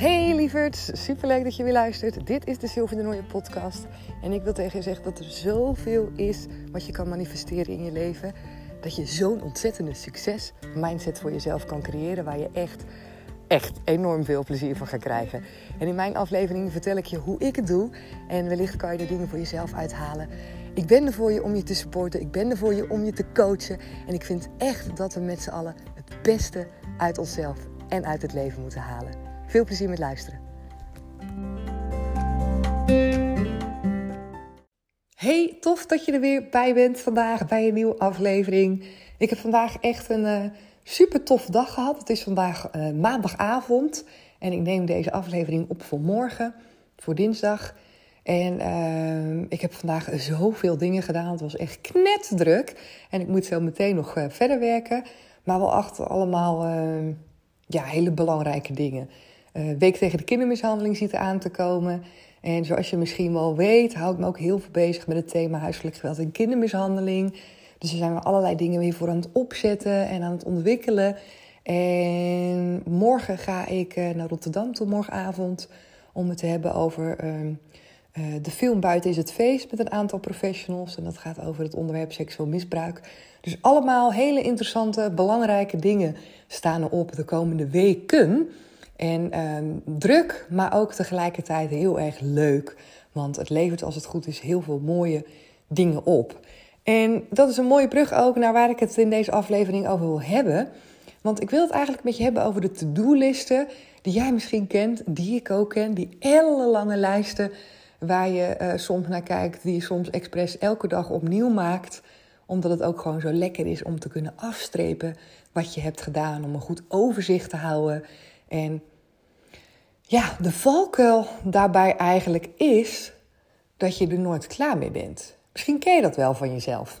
Hey lieverd, superleuk dat je weer luistert. Dit is de Sylvie de Nooie podcast. En ik wil tegen je zeggen dat er zoveel is wat je kan manifesteren in je leven. Dat je zo'n ontzettende succes mindset voor jezelf kan creëren waar je echt, echt enorm veel plezier van gaat krijgen. En in mijn aflevering vertel ik je hoe ik het doe. En wellicht kan je er dingen voor jezelf uithalen. Ik ben er voor je om je te supporten. Ik ben er voor je om je te coachen. En ik vind echt dat we met z'n allen het beste uit onszelf en uit het leven moeten halen. Veel plezier met luisteren. Hey, tof dat je er weer bij bent vandaag bij een nieuwe aflevering. Ik heb vandaag echt een uh, super tof dag gehad. Het is vandaag uh, maandagavond en ik neem deze aflevering op voor morgen, voor dinsdag. En uh, ik heb vandaag zoveel dingen gedaan. Het was echt knetdruk. En ik moet zo meteen nog verder werken. Maar wel achter allemaal ja, hele belangrijke dingen uh, Week tegen de kindermishandeling ziet aan te komen. En zoals je misschien wel weet, hou ik me ook heel veel bezig met het thema huiselijk geweld en kindermishandeling. Dus er zijn we allerlei dingen weer voor aan het opzetten en aan het ontwikkelen. En morgen ga ik uh, naar Rotterdam toe, morgenavond, om het te hebben over uh, de film Buiten is het feest met een aantal professionals. En dat gaat over het onderwerp seksueel misbruik. Dus allemaal hele interessante, belangrijke dingen staan erop de komende weken. En ehm, druk, maar ook tegelijkertijd heel erg leuk. Want het levert, als het goed is, heel veel mooie dingen op. En dat is een mooie brug ook naar waar ik het in deze aflevering over wil hebben. Want ik wil het eigenlijk met je hebben over de to-do-listen die jij misschien kent, die ik ook ken. Die ellenlange lijsten waar je uh, soms naar kijkt, die je soms expres elke dag opnieuw maakt. Omdat het ook gewoon zo lekker is om te kunnen afstrepen wat je hebt gedaan, om een goed overzicht te houden. En ja, de valkuil daarbij eigenlijk is dat je er nooit klaar mee bent. Misschien ken je dat wel van jezelf.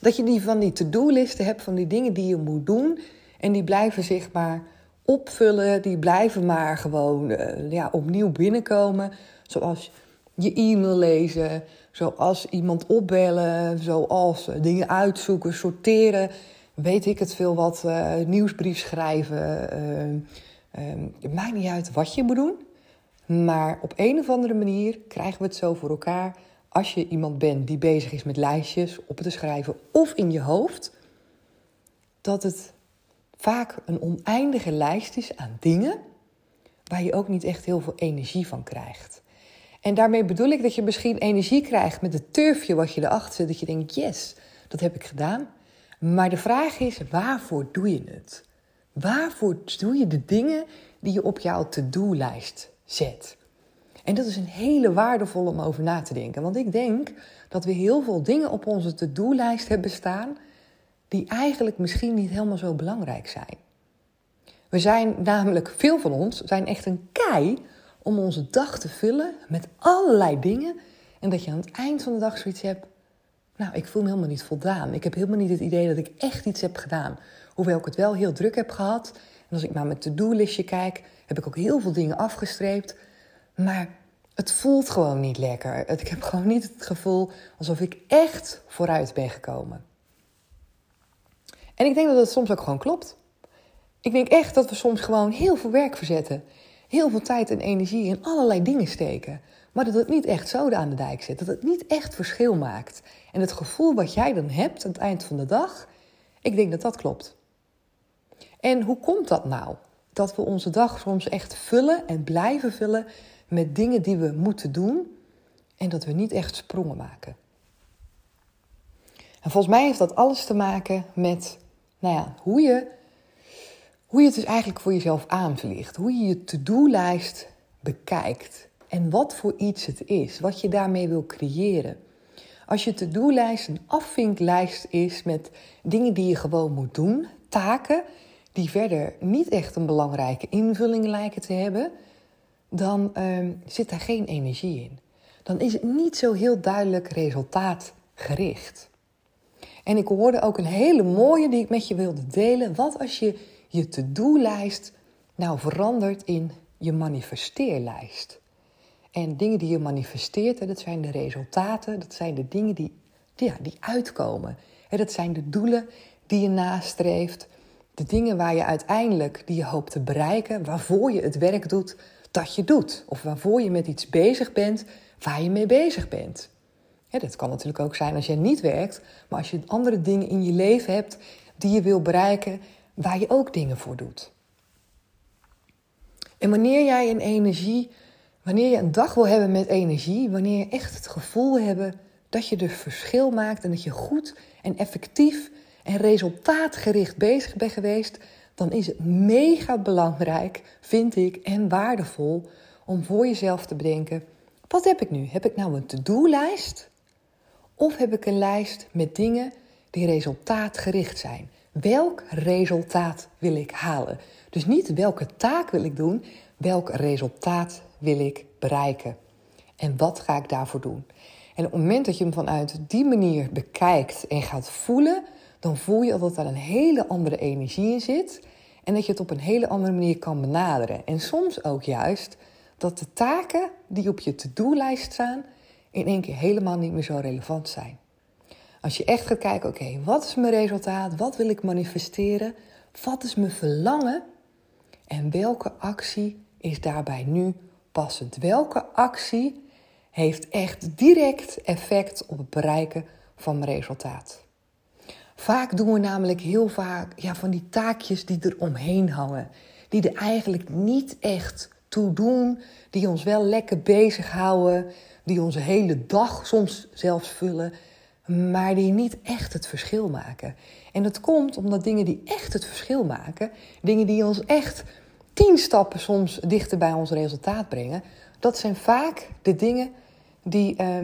Dat je die van die to-do-listen hebt, van die dingen die je moet doen. En die blijven zich maar opvullen, die blijven maar gewoon uh, ja, opnieuw binnenkomen. Zoals je e-mail lezen, zoals iemand opbellen, zoals dingen uitzoeken, sorteren. Weet ik het veel wat, uh, nieuwsbrief schrijven. Um, het maakt niet uit wat je moet doen, maar op een of andere manier krijgen we het zo voor elkaar. Als je iemand bent die bezig is met lijstjes op te schrijven of in je hoofd, dat het vaak een oneindige lijst is aan dingen waar je ook niet echt heel veel energie van krijgt. En daarmee bedoel ik dat je misschien energie krijgt met het turfje wat je erachter zit, dat je denkt, yes, dat heb ik gedaan. Maar de vraag is, waarvoor doe je het? Waarvoor doe je de dingen die je op jouw to-do-lijst zet? En dat is een hele waardevolle om over na te denken. Want ik denk dat we heel veel dingen op onze to-do-lijst hebben staan die eigenlijk misschien niet helemaal zo belangrijk zijn. We zijn namelijk, veel van ons, zijn echt een kei om onze dag te vullen met allerlei dingen. En dat je aan het eind van de dag zoiets hebt. Nou, ik voel me helemaal niet voldaan. Ik heb helemaal niet het idee dat ik echt iets heb gedaan. Hoewel ik het wel heel druk heb gehad. En als ik naar mijn to-do-listje kijk, heb ik ook heel veel dingen afgestreept. Maar het voelt gewoon niet lekker. Ik heb gewoon niet het gevoel alsof ik echt vooruit ben gekomen. En ik denk dat het soms ook gewoon klopt. Ik denk echt dat we soms gewoon heel veel werk verzetten. Heel veel tijd en energie in allerlei dingen steken. Maar dat het niet echt zoden aan de dijk zit. Dat het niet echt verschil maakt. En het gevoel wat jij dan hebt aan het eind van de dag, ik denk dat dat klopt. En hoe komt dat nou? Dat we onze dag soms echt vullen en blijven vullen met dingen die we moeten doen en dat we niet echt sprongen maken. En volgens mij heeft dat alles te maken met nou ja, hoe, je, hoe je het dus eigenlijk voor jezelf aanvliegt. Hoe je je to-do-lijst bekijkt. En wat voor iets het is, wat je daarmee wil creëren. Als je to-do-lijst een afvinklijst is met dingen die je gewoon moet doen, taken die verder niet echt een belangrijke invulling lijken te hebben, dan uh, zit daar geen energie in. Dan is het niet zo heel duidelijk resultaatgericht. En ik hoorde ook een hele mooie die ik met je wilde delen. Wat als je je to-do-lijst nou verandert in je manifesteerlijst? En dingen die je manifesteert, dat zijn de resultaten, dat zijn de dingen die, ja, die uitkomen. Dat zijn de doelen die je nastreeft, De dingen waar je uiteindelijk, die je hoopt te bereiken, waarvoor je het werk doet dat je doet. Of waarvoor je met iets bezig bent waar je mee bezig bent. Dat kan natuurlijk ook zijn als je niet werkt, maar als je andere dingen in je leven hebt die je wil bereiken, waar je ook dingen voor doet. En wanneer jij een energie, wanneer je een dag wil hebben met energie, wanneer je echt het gevoel hebben dat je dus verschil maakt en dat je goed en effectief en resultaatgericht bezig bent geweest, dan is het mega belangrijk, vind ik, en waardevol om voor jezelf te bedenken: wat heb ik nu? Heb ik nou een to-do-lijst? Of heb ik een lijst met dingen die resultaatgericht zijn? Welk resultaat wil ik halen? Dus niet welke taak wil ik doen, welk resultaat wil ik bereiken? En wat ga ik daarvoor doen? En op het moment dat je hem vanuit die manier bekijkt en gaat voelen, dan voel je dat er een hele andere energie in zit. En dat je het op een hele andere manier kan benaderen. En soms ook juist dat de taken die op je to-do-lijst staan, in één keer helemaal niet meer zo relevant zijn. Als je echt gaat kijken, oké, wat is mijn resultaat? Wat wil ik manifesteren? Wat is mijn verlangen? En welke actie is daarbij nu passend? Welke actie heeft echt direct effect op het bereiken van mijn resultaat? Vaak doen we namelijk heel vaak ja, van die taakjes die er omheen hangen. Die er eigenlijk niet echt toe doen. Die ons wel lekker bezighouden. Die onze hele dag soms zelfs vullen. Maar die niet echt het verschil maken. En dat komt omdat dingen die echt het verschil maken. Dingen die ons echt tien stappen soms dichter bij ons resultaat brengen. Dat zijn vaak de dingen die uh,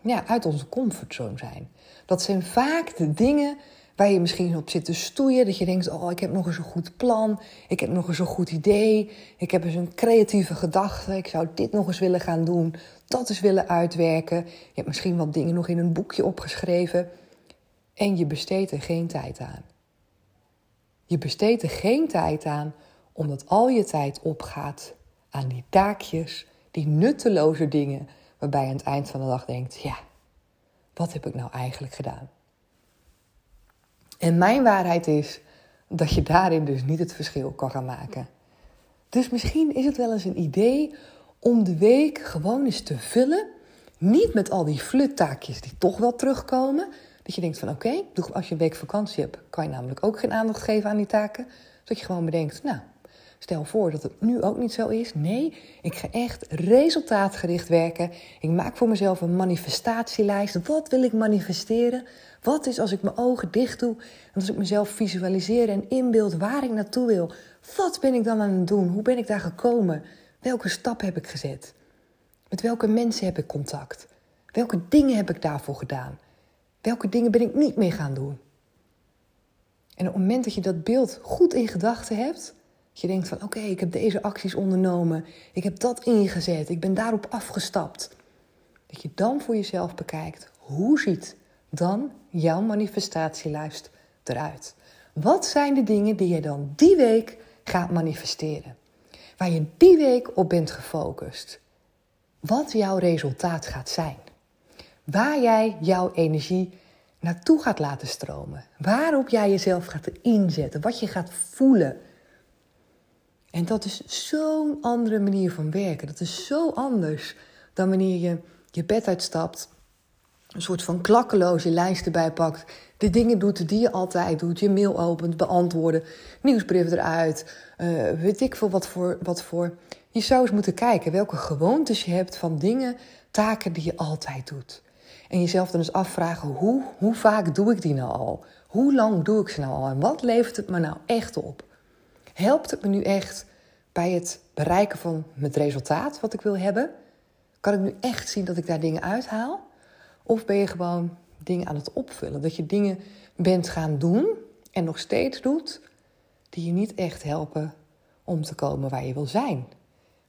ja, uit onze comfortzone zijn. Dat zijn vaak de dingen waar je misschien op zit te stoeien. Dat je denkt, oh, ik heb nog eens een goed plan. Ik heb nog eens een goed idee. Ik heb eens een creatieve gedachte. Ik zou dit nog eens willen gaan doen. Dat eens willen uitwerken. Je hebt misschien wat dingen nog in een boekje opgeschreven. En je besteedt er geen tijd aan. Je besteedt er geen tijd aan omdat al je tijd opgaat aan die taakjes, die nutteloze dingen, waarbij je aan het eind van de dag denkt: ja, wat heb ik nou eigenlijk gedaan? En mijn waarheid is dat je daarin dus niet het verschil kan gaan maken. Dus misschien is het wel eens een idee om de week gewoon eens te vullen. Niet met al die fluttaakjes die toch wel terugkomen. Dat je denkt van oké, als je een week vakantie hebt, kan je namelijk ook geen aandacht geven aan die taken. Dat je gewoon bedenkt, nou, Stel voor dat het nu ook niet zo is. Nee, ik ga echt resultaatgericht werken. Ik maak voor mezelf een manifestatielijst. Wat wil ik manifesteren? Wat is als ik mijn ogen dicht doe en als ik mezelf visualiseer en inbeeld waar ik naartoe wil? Wat ben ik dan aan het doen? Hoe ben ik daar gekomen? Welke stap heb ik gezet? Met welke mensen heb ik contact? Welke dingen heb ik daarvoor gedaan? Welke dingen ben ik niet meer gaan doen? En op het moment dat je dat beeld goed in gedachten hebt, dat je denkt van oké, ik heb deze acties ondernomen. Ik heb dat ingezet. Ik ben daarop afgestapt. Dat je dan voor jezelf bekijkt. Hoe ziet dan jouw manifestatielijst eruit? Wat zijn de dingen die je dan die week gaat manifesteren? Waar je die week op bent gefocust. Wat jouw resultaat gaat zijn. Waar jij jouw energie naartoe gaat laten stromen. Waarop jij jezelf gaat inzetten. Wat je gaat voelen. En dat is zo'n andere manier van werken. Dat is zo anders dan wanneer je je bed uitstapt, een soort van klakkeloze lijst erbij pakt, de dingen doet die je altijd doet, je mail opent, beantwoorden, nieuwsbrief eruit, uh, weet ik veel wat voor, wat voor. Je zou eens moeten kijken welke gewoontes je hebt van dingen, taken die je altijd doet. En jezelf dan eens afvragen, hoe, hoe vaak doe ik die nou al? Hoe lang doe ik ze nou al? En wat levert het me nou echt op? Helpt het me nu echt bij het bereiken van het resultaat wat ik wil hebben? Kan ik nu echt zien dat ik daar dingen uithaal? Of ben je gewoon dingen aan het opvullen? Dat je dingen bent gaan doen en nog steeds doet die je niet echt helpen om te komen waar je wil zijn.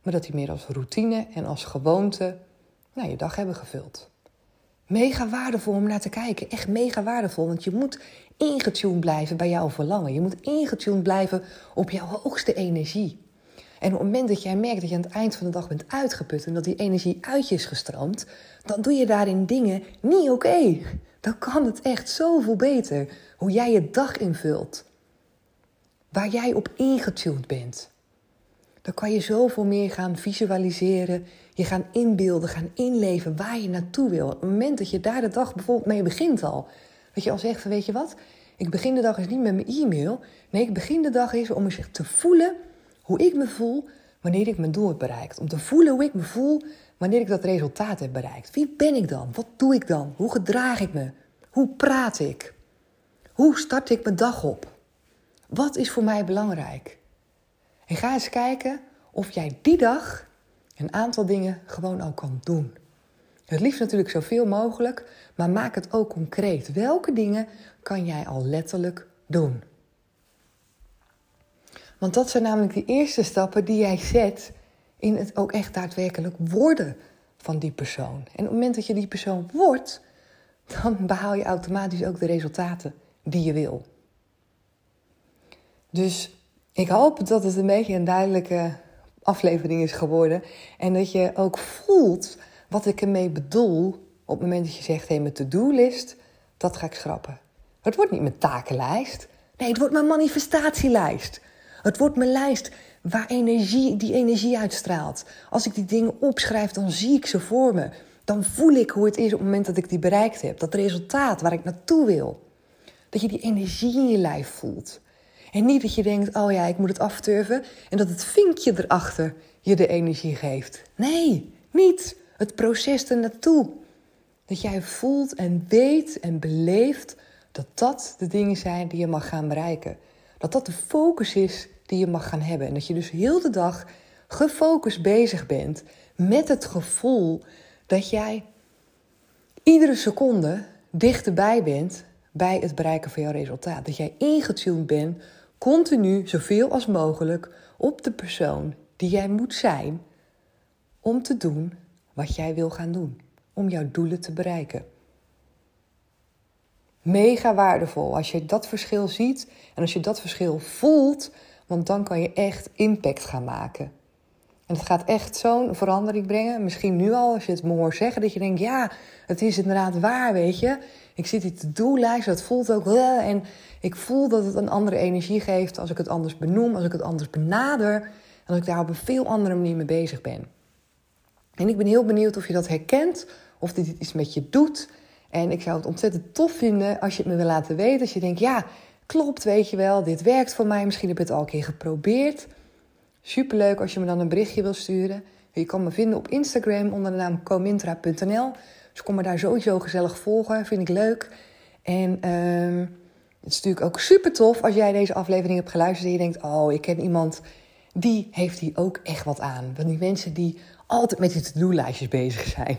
Maar dat die meer als routine en als gewoonte nou, je dag hebben gevuld. Mega waardevol om naar te kijken. Echt mega waardevol. Want je moet ingetuned blijven bij jouw verlangen. Je moet ingetuned blijven op jouw hoogste energie. En op het moment dat jij merkt dat je aan het eind van de dag bent uitgeput en dat die energie uit je is gestroomd, dan doe je daarin dingen niet oké. Dan kan het echt zoveel beter hoe jij je dag invult. waar jij op ingetuned bent. Dan kan je zoveel meer gaan visualiseren, je gaan inbeelden, gaan inleven waar je naartoe wil. Op het moment dat je daar de dag bijvoorbeeld mee begint al. Dat je al zegt van weet je wat, ik begin de dag eens niet met mijn e-mail. Nee, ik begin de dag eens om eens te voelen hoe ik me voel wanneer ik mijn doel heb bereikt. Om te voelen hoe ik me voel wanneer ik dat resultaat heb bereikt. Wie ben ik dan? Wat doe ik dan? Hoe gedraag ik me? Hoe praat ik? Hoe start ik mijn dag op? Wat is voor mij belangrijk? En ga eens kijken of jij die dag een aantal dingen gewoon al kan doen. Het liefst natuurlijk zoveel mogelijk, maar maak het ook concreet. Welke dingen kan jij al letterlijk doen? Want dat zijn namelijk de eerste stappen die jij zet in het ook echt daadwerkelijk worden van die persoon. En op het moment dat je die persoon wordt, dan behaal je automatisch ook de resultaten die je wil. Dus ik hoop dat het een beetje een duidelijke aflevering is geworden. En dat je ook voelt wat ik ermee bedoel op het moment dat je zegt: hé, hey, mijn to-do-list, dat ga ik schrappen. Het wordt niet mijn takenlijst. Nee, het wordt mijn manifestatielijst. Het wordt mijn lijst waar energie, die energie uitstraalt. Als ik die dingen opschrijf, dan zie ik ze voor me. Dan voel ik hoe het is op het moment dat ik die bereikt heb. Dat resultaat waar ik naartoe wil. Dat je die energie in je lijf voelt. En niet dat je denkt, oh ja, ik moet het afturven. En dat het vinkje erachter je de energie geeft. Nee, niet. Het proces ernaartoe. Dat jij voelt en weet en beleeft dat dat de dingen zijn die je mag gaan bereiken. Dat dat de focus is die je mag gaan hebben. En dat je dus heel de dag gefocust bezig bent met het gevoel dat jij iedere seconde dichterbij bent bij het bereiken van jouw resultaat. Dat jij ingetuned bent continu zoveel als mogelijk op de persoon die jij moet zijn om te doen wat jij wil gaan doen, om jouw doelen te bereiken. Mega waardevol als je dat verschil ziet en als je dat verschil voelt, want dan kan je echt impact gaan maken. En het gaat echt zo'n verandering brengen. Misschien nu al, als je het me hoort zeggen, dat je denkt: ja, het is inderdaad waar, weet je. Ik zit hier te doellijsten, dat voelt ook. En ik voel dat het een andere energie geeft als ik het anders benoem, als ik het anders benader. En als ik daar op een veel andere manier mee bezig ben. En ik ben heel benieuwd of je dat herkent, of dit iets met je doet. En ik zou het ontzettend tof vinden als je het me wil laten weten. Als je denkt, ja, klopt, weet je wel, dit werkt voor mij. Misschien heb je het al een keer geprobeerd. Superleuk als je me dan een berichtje wil sturen. Je kan me vinden op Instagram onder de naam comintra.nl. Dus kom me daar sowieso gezellig volgen, vind ik leuk. En uh, het is natuurlijk ook super tof als jij deze aflevering hebt geluisterd en je denkt: Oh, ik ken iemand die heeft hier ook echt wat aan. Van die mensen die altijd met die to-do-lijstjes bezig zijn.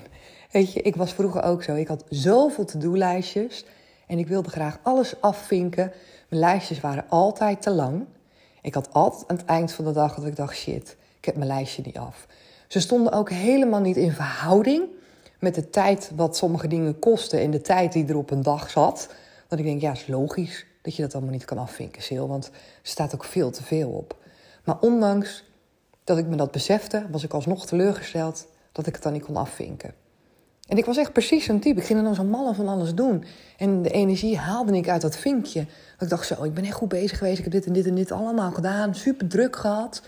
Weet je, ik was vroeger ook zo. Ik had zoveel to-do-lijstjes en ik wilde graag alles afvinken. Mijn lijstjes waren altijd te lang. Ik had altijd aan het eind van de dag dat ik dacht: shit, ik heb mijn lijstje niet af. Ze stonden ook helemaal niet in verhouding met de tijd wat sommige dingen kosten en de tijd die er op een dag zat. Dat ik denk, ja, is logisch dat je dat allemaal niet kan afvinken, Sil, want er staat ook veel te veel op. Maar ondanks dat ik me dat besefte, was ik alsnog teleurgesteld dat ik het dan niet kon afvinken. En ik was echt precies zo'n type. Ik ging dan zo mallen van alles doen. En de energie haalde ik uit dat vinkje. Dat ik dacht zo, ik ben echt goed bezig geweest. Ik heb dit en dit en dit allemaal gedaan. Super druk gehad.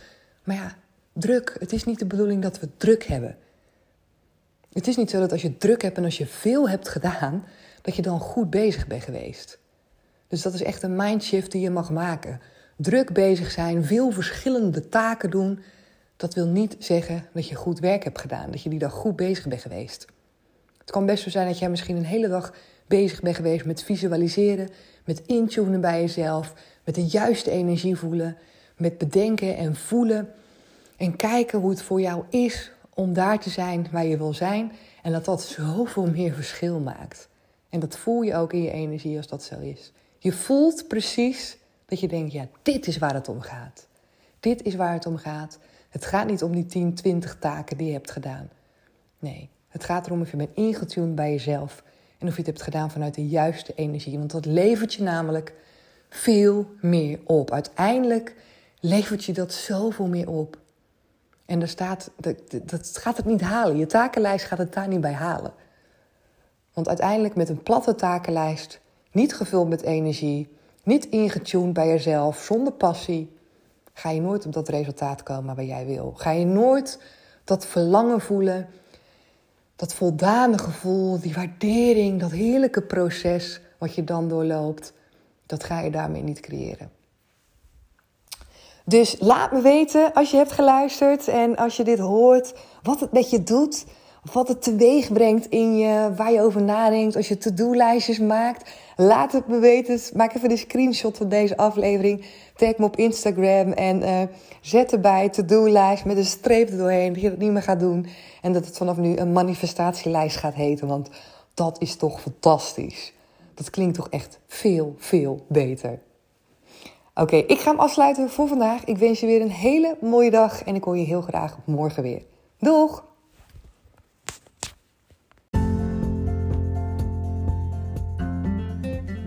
Maar ja, druk. Het is niet de bedoeling dat we druk hebben. Het is niet zo dat als je druk hebt en als je veel hebt gedaan, dat je dan goed bezig bent geweest. Dus dat is echt een mindshift die je mag maken. Druk bezig zijn, veel verschillende taken doen, dat wil niet zeggen dat je goed werk hebt gedaan, dat je die dag goed bezig bent geweest. Het kan best zo zijn dat jij misschien een hele dag bezig bent geweest met visualiseren, met intunen bij jezelf, met de juiste energie voelen, met bedenken en voelen en kijken hoe het voor jou is om daar te zijn waar je wil zijn en dat dat zoveel meer verschil maakt. En dat voel je ook in je energie als dat zo is. Je voelt precies dat je denkt, ja, dit is waar het om gaat. Dit is waar het om gaat. Het gaat niet om die 10, 20 taken die je hebt gedaan. Nee, het gaat erom of je bent ingetuned bij jezelf en of je het hebt gedaan vanuit de juiste energie. Want dat levert je namelijk veel meer op. Uiteindelijk levert je dat zoveel meer op. En er staat, dat, dat gaat het niet halen. Je takenlijst gaat het daar niet bij halen. Want uiteindelijk met een platte takenlijst, niet gevuld met energie, niet ingetuned bij jezelf, zonder passie, ga je nooit op dat resultaat komen waar jij wil. Ga je nooit dat verlangen voelen, dat voldane gevoel, die waardering, dat heerlijke proces wat je dan doorloopt, dat ga je daarmee niet creëren. Dus laat me weten als je hebt geluisterd en als je dit hoort, wat het met je doet, wat het teweeg brengt in je, waar je over nadenkt, als je to-do-lijstjes maakt. Laat het me weten. Maak even een screenshot van deze aflevering. Tag me op Instagram en uh, zet erbij to-do-lijst met een streep erdoorheen. Dat je dat niet meer gaat doen. En dat het vanaf nu een manifestatielijst gaat heten. Want dat is toch fantastisch. Dat klinkt toch echt veel, veel beter. Oké, ik ga hem afsluiten voor vandaag. Ik wens je weer een hele mooie dag en ik hoor je heel graag morgen weer. Doeg!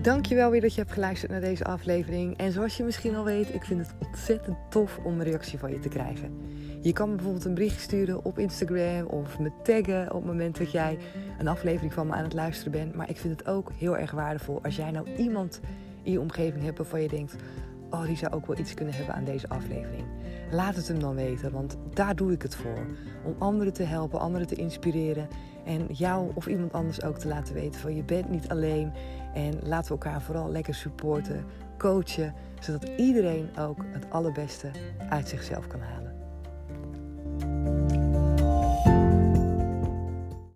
Dankjewel weer dat je hebt geluisterd naar deze aflevering. En zoals je misschien al weet, ik vind het ontzettend tof om een reactie van je te krijgen. Je kan me bijvoorbeeld een bericht sturen op Instagram of me taggen op het moment dat jij een aflevering van me aan het luisteren bent. Maar ik vind het ook heel erg waardevol als jij nou iemand in je omgeving hebt waarvan je denkt: oh, die zou ook wel iets kunnen hebben aan deze aflevering. Laat het hem dan weten, want daar doe ik het voor. Om anderen te helpen, anderen te inspireren en jou of iemand anders ook te laten weten van je bent niet alleen. En laten we elkaar vooral lekker supporten, coachen, zodat iedereen ook het allerbeste uit zichzelf kan halen.